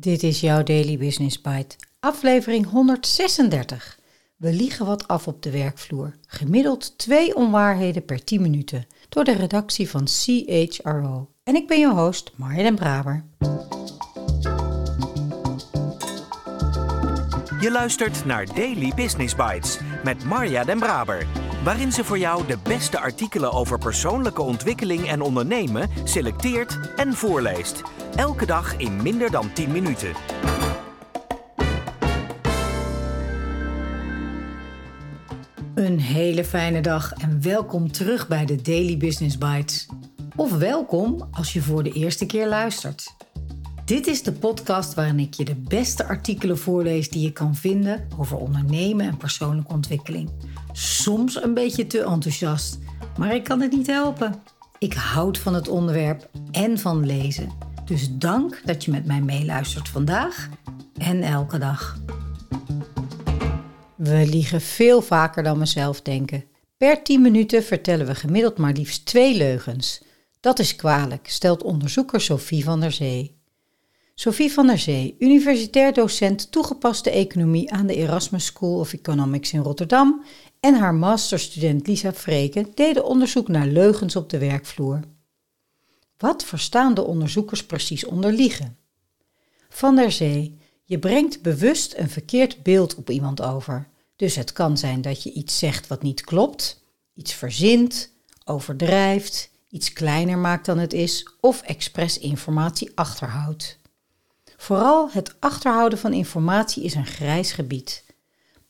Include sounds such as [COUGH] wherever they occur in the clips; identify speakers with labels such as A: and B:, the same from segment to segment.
A: Dit is jouw Daily Business Bite, aflevering 136. We liegen wat af op de werkvloer. Gemiddeld twee onwaarheden per 10 minuten. Door de redactie van CHRO. En ik ben je host, Marja den Braber.
B: Je luistert naar Daily Business Bites met Marja den Braber. Waarin ze voor jou de beste artikelen over persoonlijke ontwikkeling en ondernemen selecteert en voorleest. Elke dag in minder dan 10 minuten.
A: Een hele fijne dag en welkom terug bij de Daily Business Bites. Of welkom als je voor de eerste keer luistert. Dit is de podcast waarin ik je de beste artikelen voorlees die je kan vinden over ondernemen en persoonlijke ontwikkeling. Soms een beetje te enthousiast, maar ik kan het niet helpen. Ik houd van het onderwerp en van lezen. Dus dank dat je met mij meeluistert vandaag en elke dag. We liegen veel vaker dan we zelf denken. Per 10 minuten vertellen we gemiddeld maar liefst twee leugens. Dat is kwalijk, stelt onderzoeker Sophie van der Zee. Sophie van der Zee, universitair docent toegepaste economie aan de Erasmus School of Economics in Rotterdam, en haar masterstudent Lisa Freken deden onderzoek naar leugens op de werkvloer. Wat verstaan de onderzoekers precies onder liegen? Van der Zee, je brengt bewust een verkeerd beeld op iemand over. Dus het kan zijn dat je iets zegt wat niet klopt, iets verzint, overdrijft, iets kleiner maakt dan het is of expres informatie achterhoudt. Vooral het achterhouden van informatie is een grijs gebied.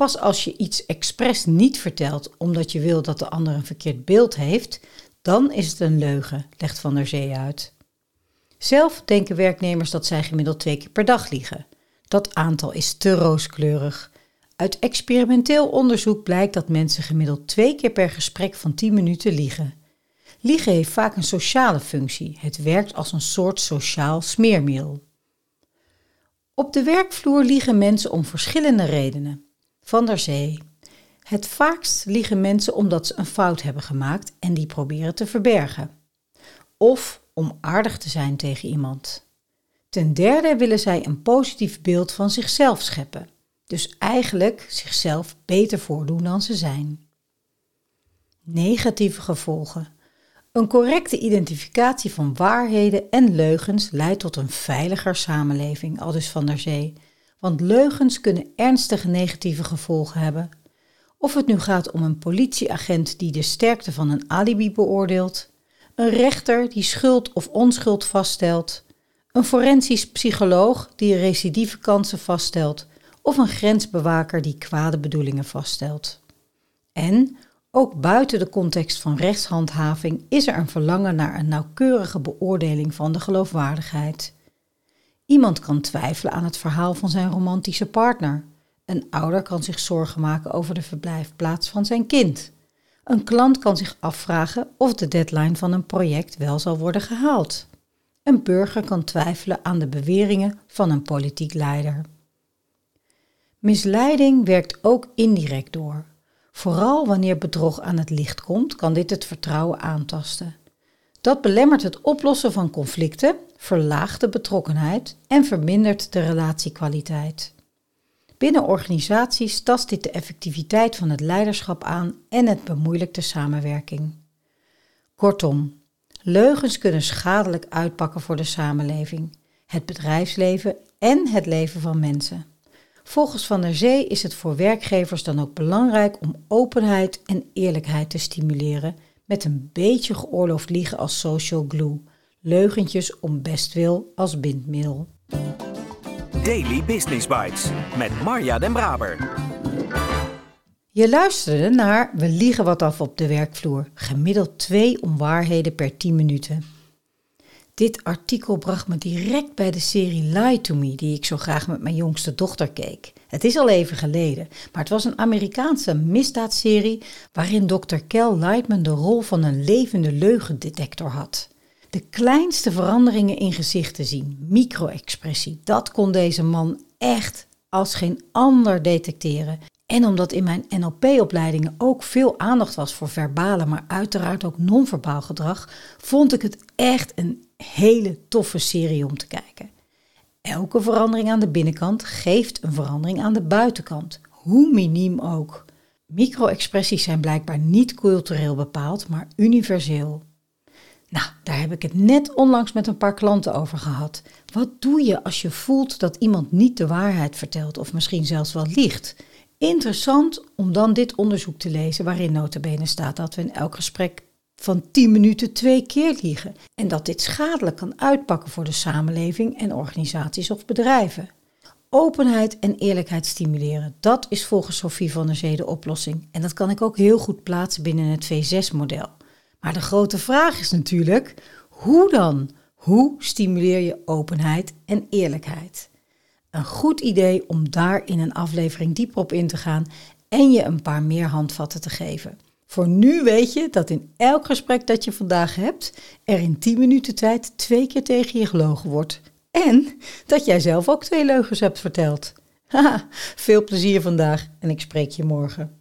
A: Pas als je iets expres niet vertelt omdat je wil dat de ander een verkeerd beeld heeft, dan is het een leugen, legt Van der Zee uit. Zelf denken werknemers dat zij gemiddeld twee keer per dag liegen. Dat aantal is te rooskleurig. Uit experimenteel onderzoek blijkt dat mensen gemiddeld twee keer per gesprek van 10 minuten liegen. Liegen heeft vaak een sociale functie. Het werkt als een soort sociaal smeermiddel. Op de werkvloer liegen mensen om verschillende redenen. Van der Zee. Het vaakst liegen mensen omdat ze een fout hebben gemaakt en die proberen te verbergen. Of om aardig te zijn tegen iemand. Ten derde willen zij een positief beeld van zichzelf scheppen. Dus eigenlijk zichzelf beter voordoen dan ze zijn. Negatieve gevolgen. Een correcte identificatie van waarheden en leugens leidt tot een veiliger samenleving, aldus van der Zee. Want leugens kunnen ernstige negatieve gevolgen hebben. Of het nu gaat om een politieagent die de sterkte van een alibi beoordeelt, een rechter die schuld of onschuld vaststelt, een forensisch psycholoog die recidivekansen vaststelt of een grensbewaker die kwade bedoelingen vaststelt. En ook buiten de context van rechtshandhaving is er een verlangen naar een nauwkeurige beoordeling van de geloofwaardigheid. Iemand kan twijfelen aan het verhaal van zijn romantische partner. Een ouder kan zich zorgen maken over de verblijfplaats van zijn kind. Een klant kan zich afvragen of de deadline van een project wel zal worden gehaald. Een burger kan twijfelen aan de beweringen van een politiek leider. Misleiding werkt ook indirect door. Vooral wanneer bedrog aan het licht komt, kan dit het vertrouwen aantasten. Dat belemmert het oplossen van conflicten, verlaagt de betrokkenheid en vermindert de relatiekwaliteit. Binnen organisaties tast dit de effectiviteit van het leiderschap aan en het bemoeilijkt de samenwerking. Kortom, leugens kunnen schadelijk uitpakken voor de samenleving, het bedrijfsleven en het leven van mensen. Volgens Van der Zee is het voor werkgevers dan ook belangrijk om openheid en eerlijkheid te stimuleren met een beetje geoorloofd liegen als social glue, leugentjes om bestwil als bindmiddel.
B: Daily Business Bites met Marja Den Braber.
A: Je luisterde naar We liegen wat af op de werkvloer, gemiddeld twee onwaarheden per 10 minuten. Dit artikel bracht me direct bij de serie Lie to Me, die ik zo graag met mijn jongste dochter keek. Het is al even geleden, maar het was een Amerikaanse misdaadserie waarin Dr. Kel Lightman de rol van een levende leugendetector had. De kleinste veranderingen in gezichten zien, micro-expressie, dat kon deze man echt als geen ander detecteren. En omdat in mijn NLP-opleidingen ook veel aandacht was voor verbale, maar uiteraard ook non-verbaal gedrag, vond ik het echt een hele toffe serie om te kijken. elke verandering aan de binnenkant geeft een verandering aan de buitenkant, hoe miniem ook. Micro-expressies zijn blijkbaar niet cultureel bepaald, maar universeel. Nou, daar heb ik het net onlangs met een paar klanten over gehad. Wat doe je als je voelt dat iemand niet de waarheid vertelt of misschien zelfs wel liegt? Interessant om dan dit onderzoek te lezen waarin notabene staat dat we in elk gesprek van 10 minuten twee keer liegen en dat dit schadelijk kan uitpakken voor de samenleving en organisaties of bedrijven. Openheid en eerlijkheid stimuleren, dat is volgens Sophie van der Zee de oplossing en dat kan ik ook heel goed plaatsen binnen het V6-model. Maar de grote vraag is natuurlijk, hoe dan? Hoe stimuleer je openheid en eerlijkheid? Een goed idee om daar in een aflevering dieper op in te gaan en je een paar meer handvatten te geven. Voor nu weet je dat in elk gesprek dat je vandaag hebt, er in 10 minuten tijd twee keer tegen je gelogen wordt. En dat jij zelf ook twee leugens hebt verteld. [LAUGHS] Haha, veel plezier vandaag en ik spreek je morgen.